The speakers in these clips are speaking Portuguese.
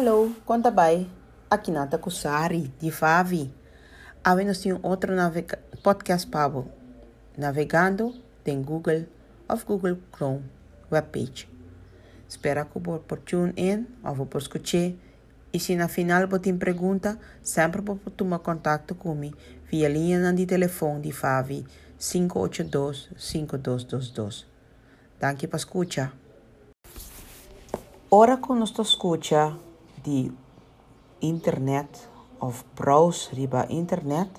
Hallo, conta bem. Aqui nata Kusari, de Favi. Nós temos outro navega- podcast para navegando em Google of Google Chrome webpage. Espero que você por tune in ou por escutar. E se na final você tem pergunta, sempre pode tomar contato comigo via linha de telefone de Favi 582-5222. Danke por escutar. Ora que nós escuta de internet of browse riba internet,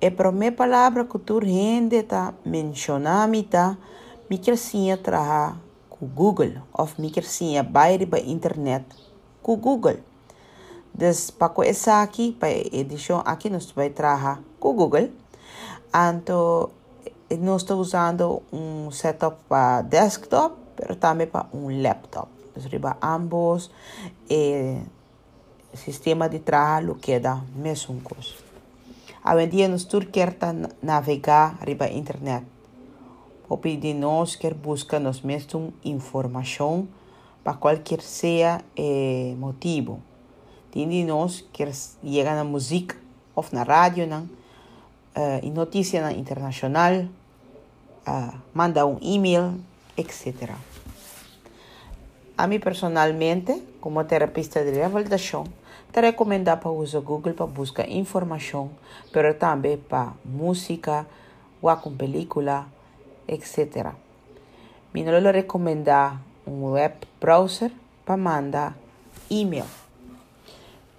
e para minha palavra que tu rende tá mencionar me tá me quer traha com Google of me by riba internet com Google. Dus para essa aqui para edição aqui nós vai traha com Google. Anto nós estamos usando um setup para desktop, pero também para um laptop. Dus riba ambos eh, sistema de trabalho queda mesmo coisa. Hoje em dia nós tudo quer navegar riba internet. Hopi de nós quer buscar nós mesmos informação para qualquer seja eh, motivo. Tem de nós quer chegar na música ou na rádio, não, uh, em notícia na internacional, uh, manda um e-mail, etc. A mim personalmente, como terapista de reabilitação, te recomendo para usar Google para buscar informação, mas também para música, ou com película, etc. Me não recomendar um web browser para mandar e-mail.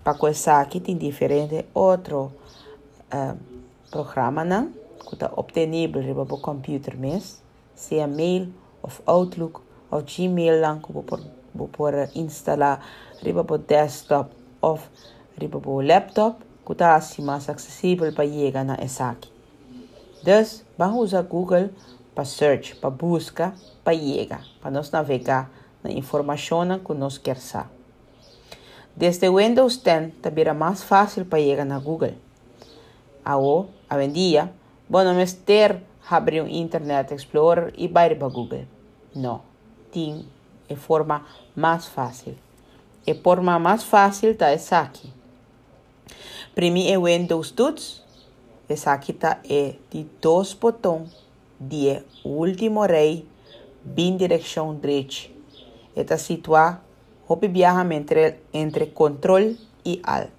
Para começar aqui tem diferente outro uh, programa não, que está obtenível riba o computer mesmo, seja mail ou Outlook ou Gmail lang que você pode instalar riba o desktop ou riba o laptop está assim mais acessível para chegar na aqui. Dus, vamos usar Google para search, para busca, para chegar, para nós navegar na informação que nós queremos saber. Desde Windows 10 também era mais fácil para chegar na Google. Agora, hoje em dia, não é ter abrir um Internet Explorer e ir para Google. Não, tem a forma mais fácil. A forma mais fácil está essa aqui. Primeiro é Windows Tools. Essa aqui está é de dois botões de último rei, bem direção direita. Está situado Hopi viaja entre, entre control y alt.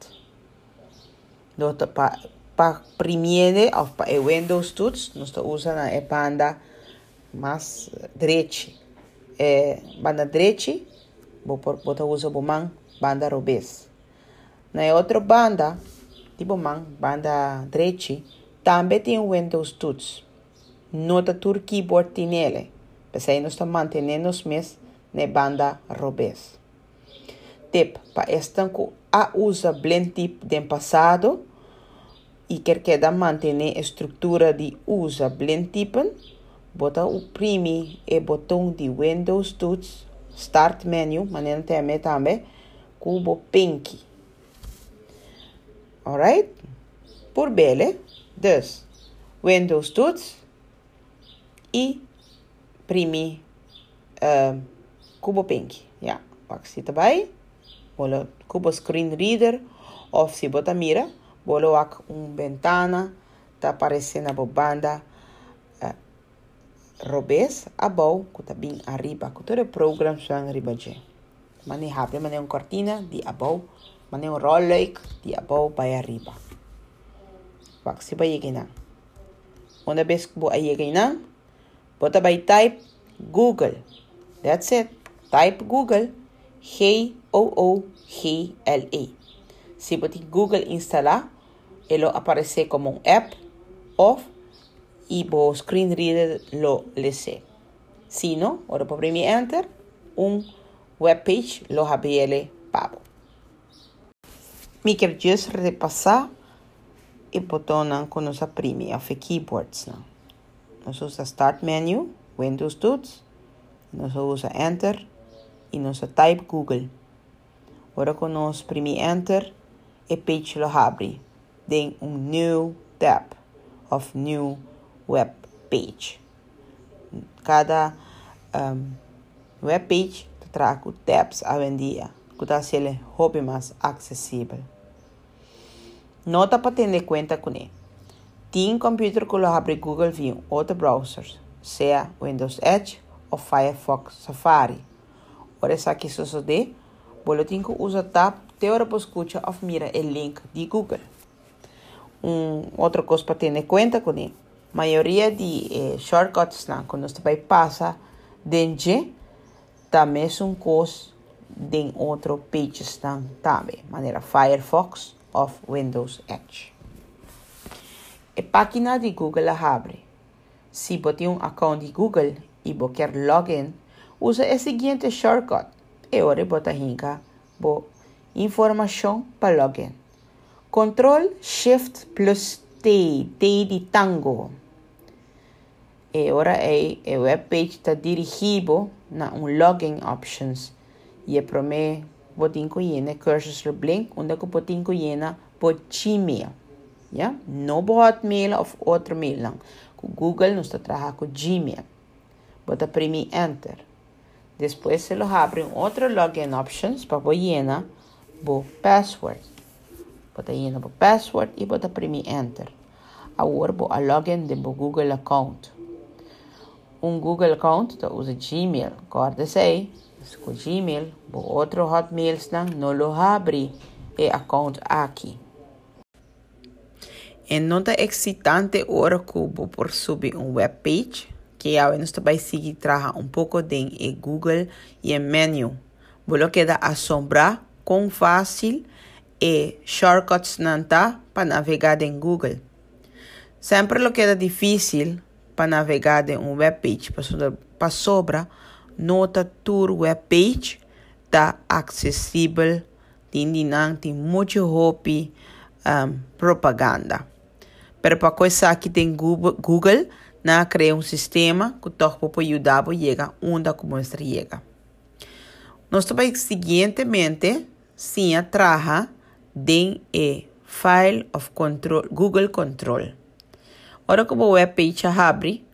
Para pa primeiro, ou para Windows Tools, nós usamos a banda mais direita. É, banda direita, você usa a banda revés. Na outra banda, tipo man, banda direita, também tem Windows Tools. Nota tur keyboard tem nele. Mas aí nós estamos mantendo os mesmos na banda revés tip para esta a usa blend tip do passado e quer que da manter a estrutura de usa blend tipen, bota o prime e botão de Windows Tools Start Menu, maneira também também, cubo pink. Alright? Por bele, dus Windows Tools e prime uh, cubo pink. Ja, pak zit erbij. Bolo cubo screen reader ou se bota mira, bolo ak um ventana tá aparecendo a banda uh, robes abau que tá bem arriba, que todo program são arriba je. Mane abre mane um cortina de abau, mane um roll de abau para arriba. Wak se ba yegina. Una vez que bo ayegina, bota by type Google. That's it. Type Google. G-O-O-G-L-E. Se você Google instalar, ele aparece como um app ou e o screen reader lo lese. Se não, ora para primeiro enter, um web page lo abre pabo. Me quer just repassar e botão com nossa primeira of keyboards não. Nós usa start menu, Windows Tools, nós usa enter e nós type Google. Agora que nós premi enter, a page lo abre. Tem um new tab of new web page. Cada um, web page traz tabs em dia. que está sendo hobby mais acessível. Nota para ter conta com ele. Tem computer que abre Google via outro browser, seja Windows Edge ou Firefox Safari. Ora, isso aqui sucede, boletim que usa tab, teora para escutar ou mira o link de Google. Um, outra coisa para ter conta com ele. Maioria de eh, shortcuts não, quando você vai passar dentro, também são coisas de outro pages também, maneira Firefox ou Windows Edge. A página de Google abre. Se você tem um account de Google e quer login, usa o seguinte shortcut. E agora você hinca informação para login. Control Shift plus T, T de tango. E agora é a webpage está dirigido na um login options. E é para mim, você tem cursor blink, onde você tem por Gmail. Ja? No på Hotmail of outro mail lang. Google, nós trabalhamos com Gmail. Bota primi Enter. Depois, se lo abre um outro login options para llenar o password. Bota llenar o password e bota primi Enter. Agora, vou a login de Google account. Um Google account, então usa Gmail. Guarda-se aí. Com Gmail, outro Hotmail, não lo abre e account aqui. É nota excitante ora cubo por subir um webpage que ao menos vai seguir traja um pouco de Google e em menu. Bolo queda assombrar com fácil e shortcuts nanta para navegar em Google. Sempre lo queda difícil para navegar em um webpage. Para sobra, nota tour webpage está acessível, tem, tem muito hobby um, propaganda. Pero para coisa aqui tem Google, na cria um sistema que torna para ajudar a chegar onde a mostra chega. Nós também seguintemente sim traja den e file of control Google Control. Ora que o web page abre,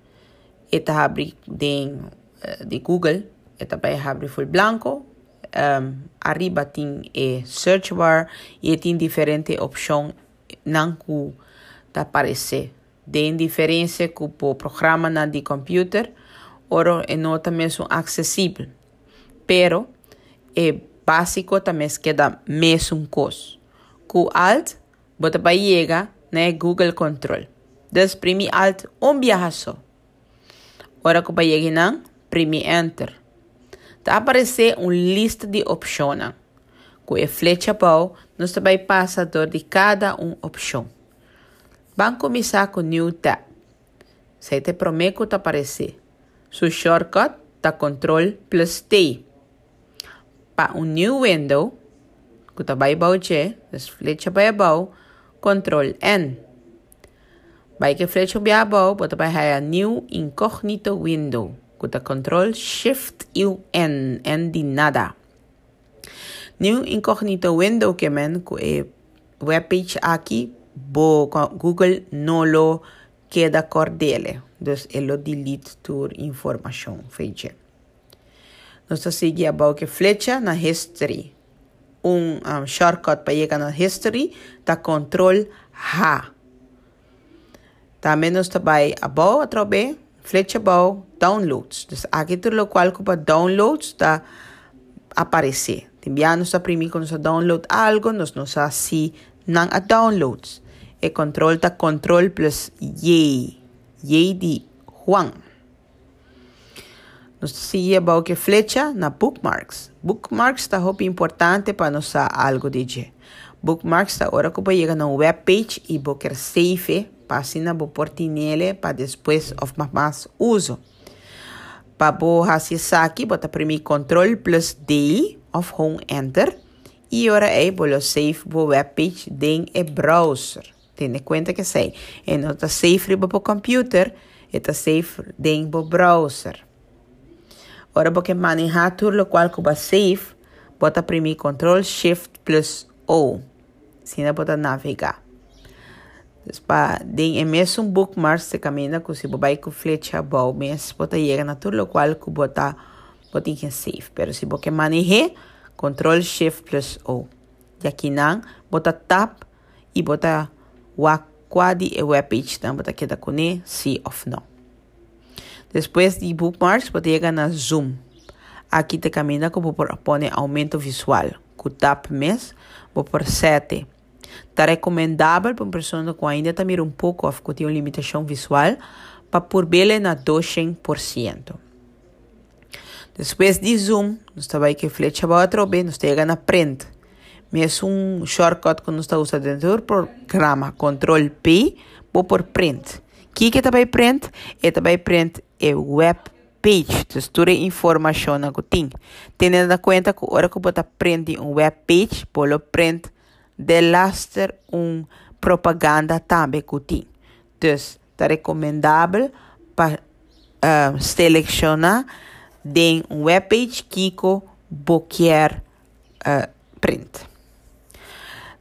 eta abre den uh, de Google, eta vai abre full blanco, um, arriba tem e search bar e tem diferente opção não que tá aparecer. De diferença que o programa na de computer, ora é nota mesmo acessível. Pero é básico também queda mesmo coisa. Com Alt, bota para chegar né Google Control. Desprime Alt um viaja só. Ora que para chegar prime Enter. Tá aparecer uma lista de opções. Com a flecha para nós também passa de cada uma opção. Vamos começar com New Tab. Se te prometo te aparecer. Su shortcut tá Control plus T. Para um new window, que tá bauche, as flecha vai bau, Control N. Vai que flecha vai bau, bota vai a new incognito window, tá Control Shift U N, N de nada. New incognito window que men, que é webpage aqui bo Google no lo queda cordele. Dus elo delete tur informação feita. Nós seguimos a boa flecha na history. Um, um shortcut para chegar na history tá control H. Também nós vai a boa através flecha boa downloads. Dus aqui tudo o qual que para downloads tá aparecer. Também nós primeiro quando nós download algo, nós nós assim não a downloads. E control ta control plus Y. Y de Juan. Nos sigue about que flecha na bookmarks. Bookmarks está muito importante para nós algo de je. Bookmarks está hora que chega na web page e quer save para assim na porti nele para depois of mais uso. Para bo acessar aqui, bota primeiro control plus D of home enter e agora é bolo save bo web page den e browser. Tiene cuenta que sei. E não está safe para o computer, está safe dentro do browser. Ora, porque manejar tudo o qual que vai safe, bota primeiro Control Shift plus O. Assim, bota navegar. Para den é mesmo um bookmark se caminha com se vai com flecha bom, mas bota chegar na tudo o qual que bota bota em safe. Pero se você manejar Control Shift plus O. E aqui não, bota tap e bota quadi e webpage, então bota aqui da cone, sim ou não. Depois de bookmarks, você chega na zoom. Aqui te caminha como por pone aumento visual. Com tap mes, vou por 7. Está recomendável para uma pessoa que ainda está mirando um pouco, que tem uma limitação visual, para pôr bele na 200%. Depois de zoom, nós vai que flecha para outro bem, nós chega na print. Mas um shortcut que nós está usando dentro do programa, Control P, vou por print. O que é também print? É também print é web page, então toda a informação que tem. Tendo em conta que a hora que você prende um web page, pode print de laster um propaganda também tem. Então, é recomendável para uh, selecionar de um webpage que quer uh, print.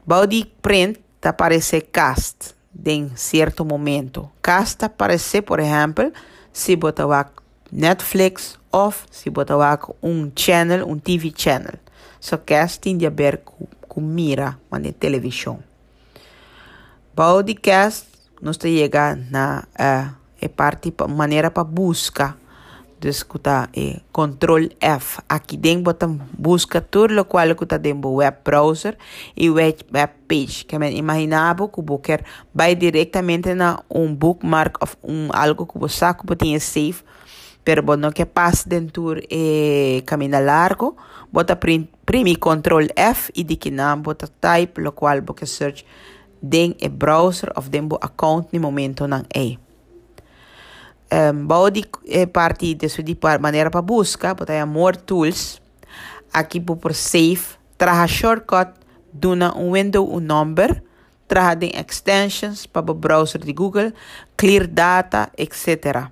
Body print aparecer cast em certo momento. Cast aparecer, por exemplo, se botar Netflix ou se botar um channel, um TV channel. So cast tem a ver com, com mira na televisão. Podcast nós chega na uh, parte maneira para busca de escutar control F aqui dentro bota busca tudo o qual que está dentro web browser e web, web page que é imaginável que você vai diretamente na um bookmark of um algo que você sabe que tem save pero não que passe dentro e caminho largo bota primi control F e que não bota type o qual você search den e browser of den account no momento não é. Um, body é parte dessa de maneira para busca, botar more tools. Aqui por save, traga shortcut, duna um window, um number, traga den extensions para o browser de Google, clear data, etc.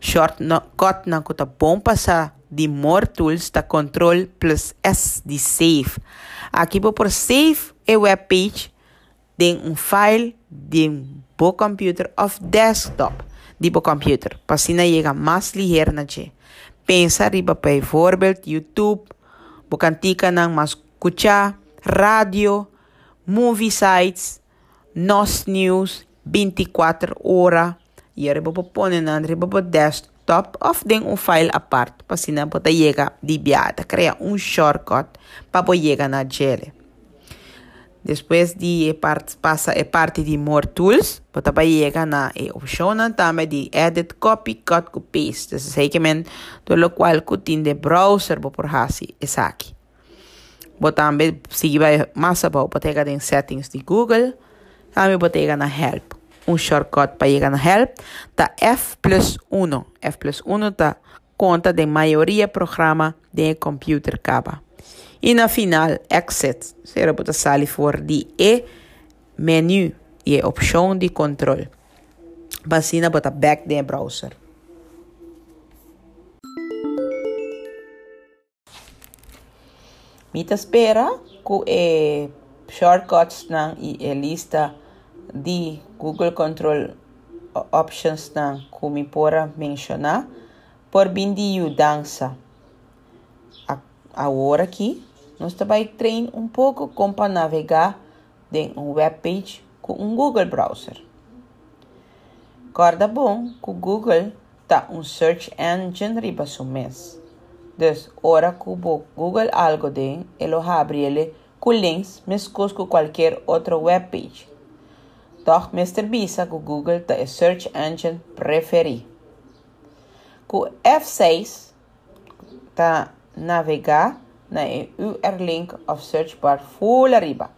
Shortcut não tá bom passar de more tools, tá control plus S de save. Aqui por save é web page de um file de um computer of desktop de bo computer. Pasina chega mais ligeiro na che. Pensa riba por exemplo YouTube, bo cantica nang mas escuchar rádio, movie sites, nos news 24 horas. E pone na riba po desktop of den um file apart. Pasina po ta chega de biata, cria um shortcut para chega na gele. Depois de part, passa a parte de More Tools, você vai chegar na opção também de Edit Copy, Cut, Paste. Isso é que todo o qual que tem de browser, vou por assim, é aqui. Vou também, se vai mais para pegar em Settings de Google, também vou pegar na Help. Um shortcut para chegar na Help, tá F plus 1. F plus 1 tá conta de maioria programa de computer caba. E na final, Exit. Será para sair fora de E menu e opção de controle. Vacina para back de browser. Mita espera que é shortcuts na e a lista de Google Control Options na que me pora mencionar por bem de dança. Agora aqui nós também treinar um pouco como para navegar em um webpage com um Google Browser. Guarda bom que o Google tá um search engine riba su mês. Des ora que o Google algo de ele abre ele com links mescos com qualquer outro webpage. Doch Mr. Bisa que o Google tá o search engine preferido. Com F6 tá navegar na UR link of search bar full arriba.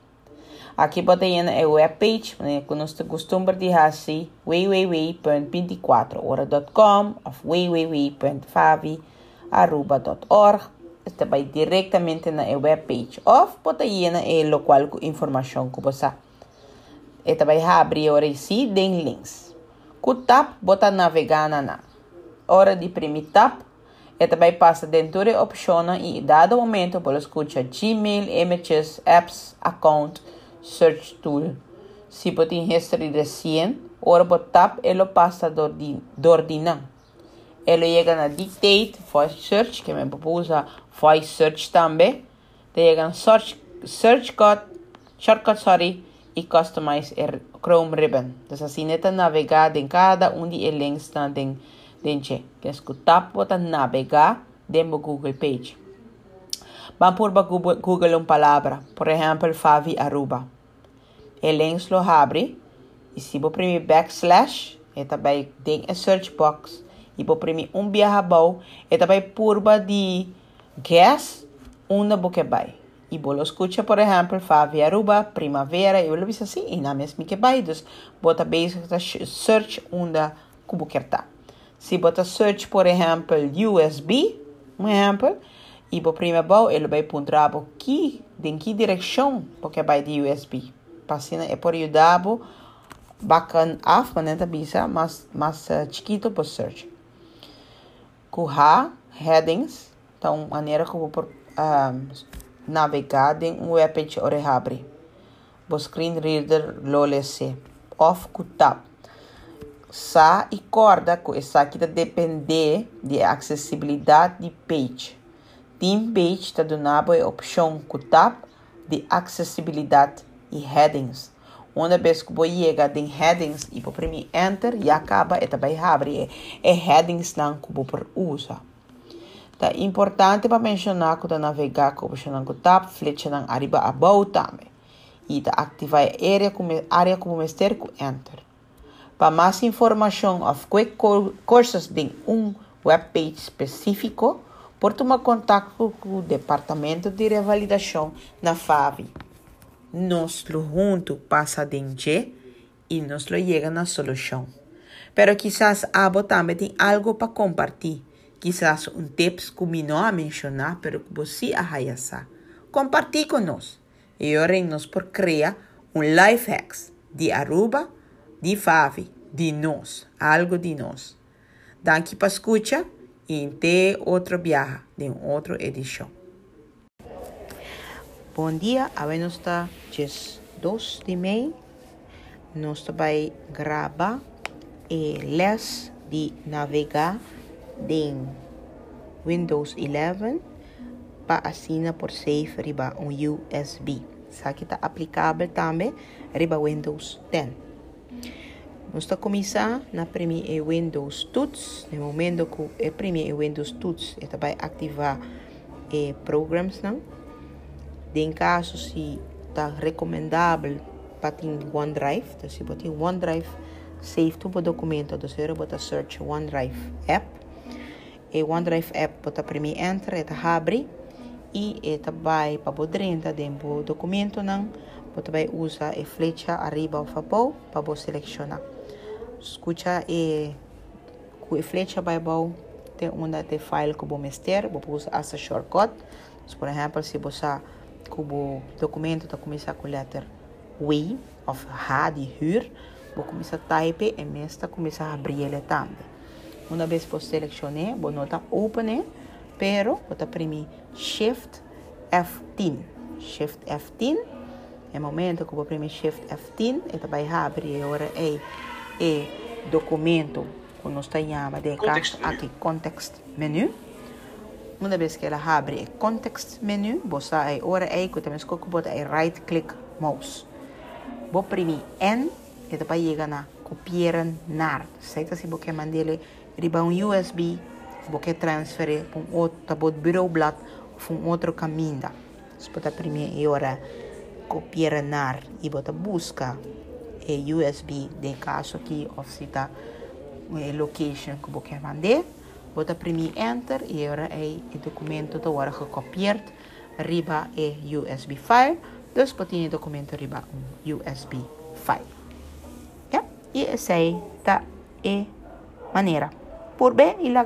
Aqui bota na a webpage, né, que nós costumamos de assim, www.24hora.com ou www.favi.org. Este vai diretamente na webpage. Ou bota na a local com informação que você Este vai abrir ora sim, den links. Com tap, bota navegar na. Hora de primeiro tap, e também passa dentro de opções e dado momento pode escutar Gmail, images, apps, account, search tool. Se pode history recente, ora tap ele passa do ordina. Ele chega na dictate, voice search, que me pode usar voice search também. Tem search, search code, shortcut, sorry, e customize Chrome Ribbon. Dus als je net navegar em cada um de links dan den denche. Que escutar bota navegar dentro Google Page. Vamos por Google uma palavra, por exemplo, Favi Aruba. El links lo abre e se você primeiro backslash, é também tem a search box. E você primeiro um biarrabau, é também purba de guess, uma boca vai. E você escuta, por exemplo, Favi Aruba, primavera, e você assim, e na mesma que. Então, bota basic search uma como quer tá. Se bota search, por exemplo, USB, um exemplo, e por primeiro ele vai apontar aqui, em que direção, porque vai de USB. Passina é por ajudar bacana af, né, bisa, mas mas uh, chiquito por search. Kuha headings, então maneira como por um, um webpage ore abre. O screen reader lo lese. Off ku tab. Sa e corda com essa aqui depender de acessibilidade de page. Team page está dando a opção com tab de acessibilidade e headings. Uma vez que você chega em headings e você enter e acaba e também abre é headings não que você usa. Tá importante para mencionar que navegar com o tab flecha não arriba about também. E tá ativar a área como área como mester com enter. Para mais informação of quick courses de um webpage específico, por tomar contato com o departamento de revalidação na FAVI. Nós junto passa dentro e nós chega na solução. Pero quizás abo também tem algo para compartilhar. Quizás um tips que não a mencionar, pero que você arraiaça. Compartilhe conosco. E orem-nos por criar um life hacks de Aruba, de Favi, de nós, algo de nós. Daqui para escuta e ter outro viagem de outra edição. Bom dia, a nós está dias 2 de maio. Nós vai gravar e les de navegar de Windows 11 para assinar por safe riba um USB. Aqui está aplicável também riba Windows 10. Nós está começar na primeira Windows Tools. No momento que é primeiro Windows Tools, ele vai ativar eh, programs não. Em caso se está recomendável para ter OneDrive, então se você OneDrive, save tudo documento, então você bota search OneDrive app. E OneDrive app bota primeiro enter, eta abre e eta vai para o dentro do documento não, você vai usar a flecha arriba ou abaixo para selecionar escuta e com a flecha vai bom tem uma de file que vou mester vou usar essa shortcut. Por exemplo se você o documento começar com letra we of H de huur vou começar a type e mesmo começar a abrir ele também uma vez que você selecionei vou notar open pero vou imprimir shift F10 shift F10 é momento que vou imprimir shift F10 e vai abrir agora é e documento que nós chamamos de context aqui context menu uma vez que ela abre o context menu você aí ora aí que também escolhe bota aí right click mouse. Vou imprimir N e depois chega na copiar nar. Certo se você mandar ele riba um USB você transferir para um outro bureau blad para um outro caminho você pode imprimir e ora copiar nar e bota busca e USB de caso aqui ou se está é location que você mandar bota primeiro enter e agora é o documento da hora copiar riba é USB file dus pode o documento riba um USB file. E essa é tá é maneira por bem e lá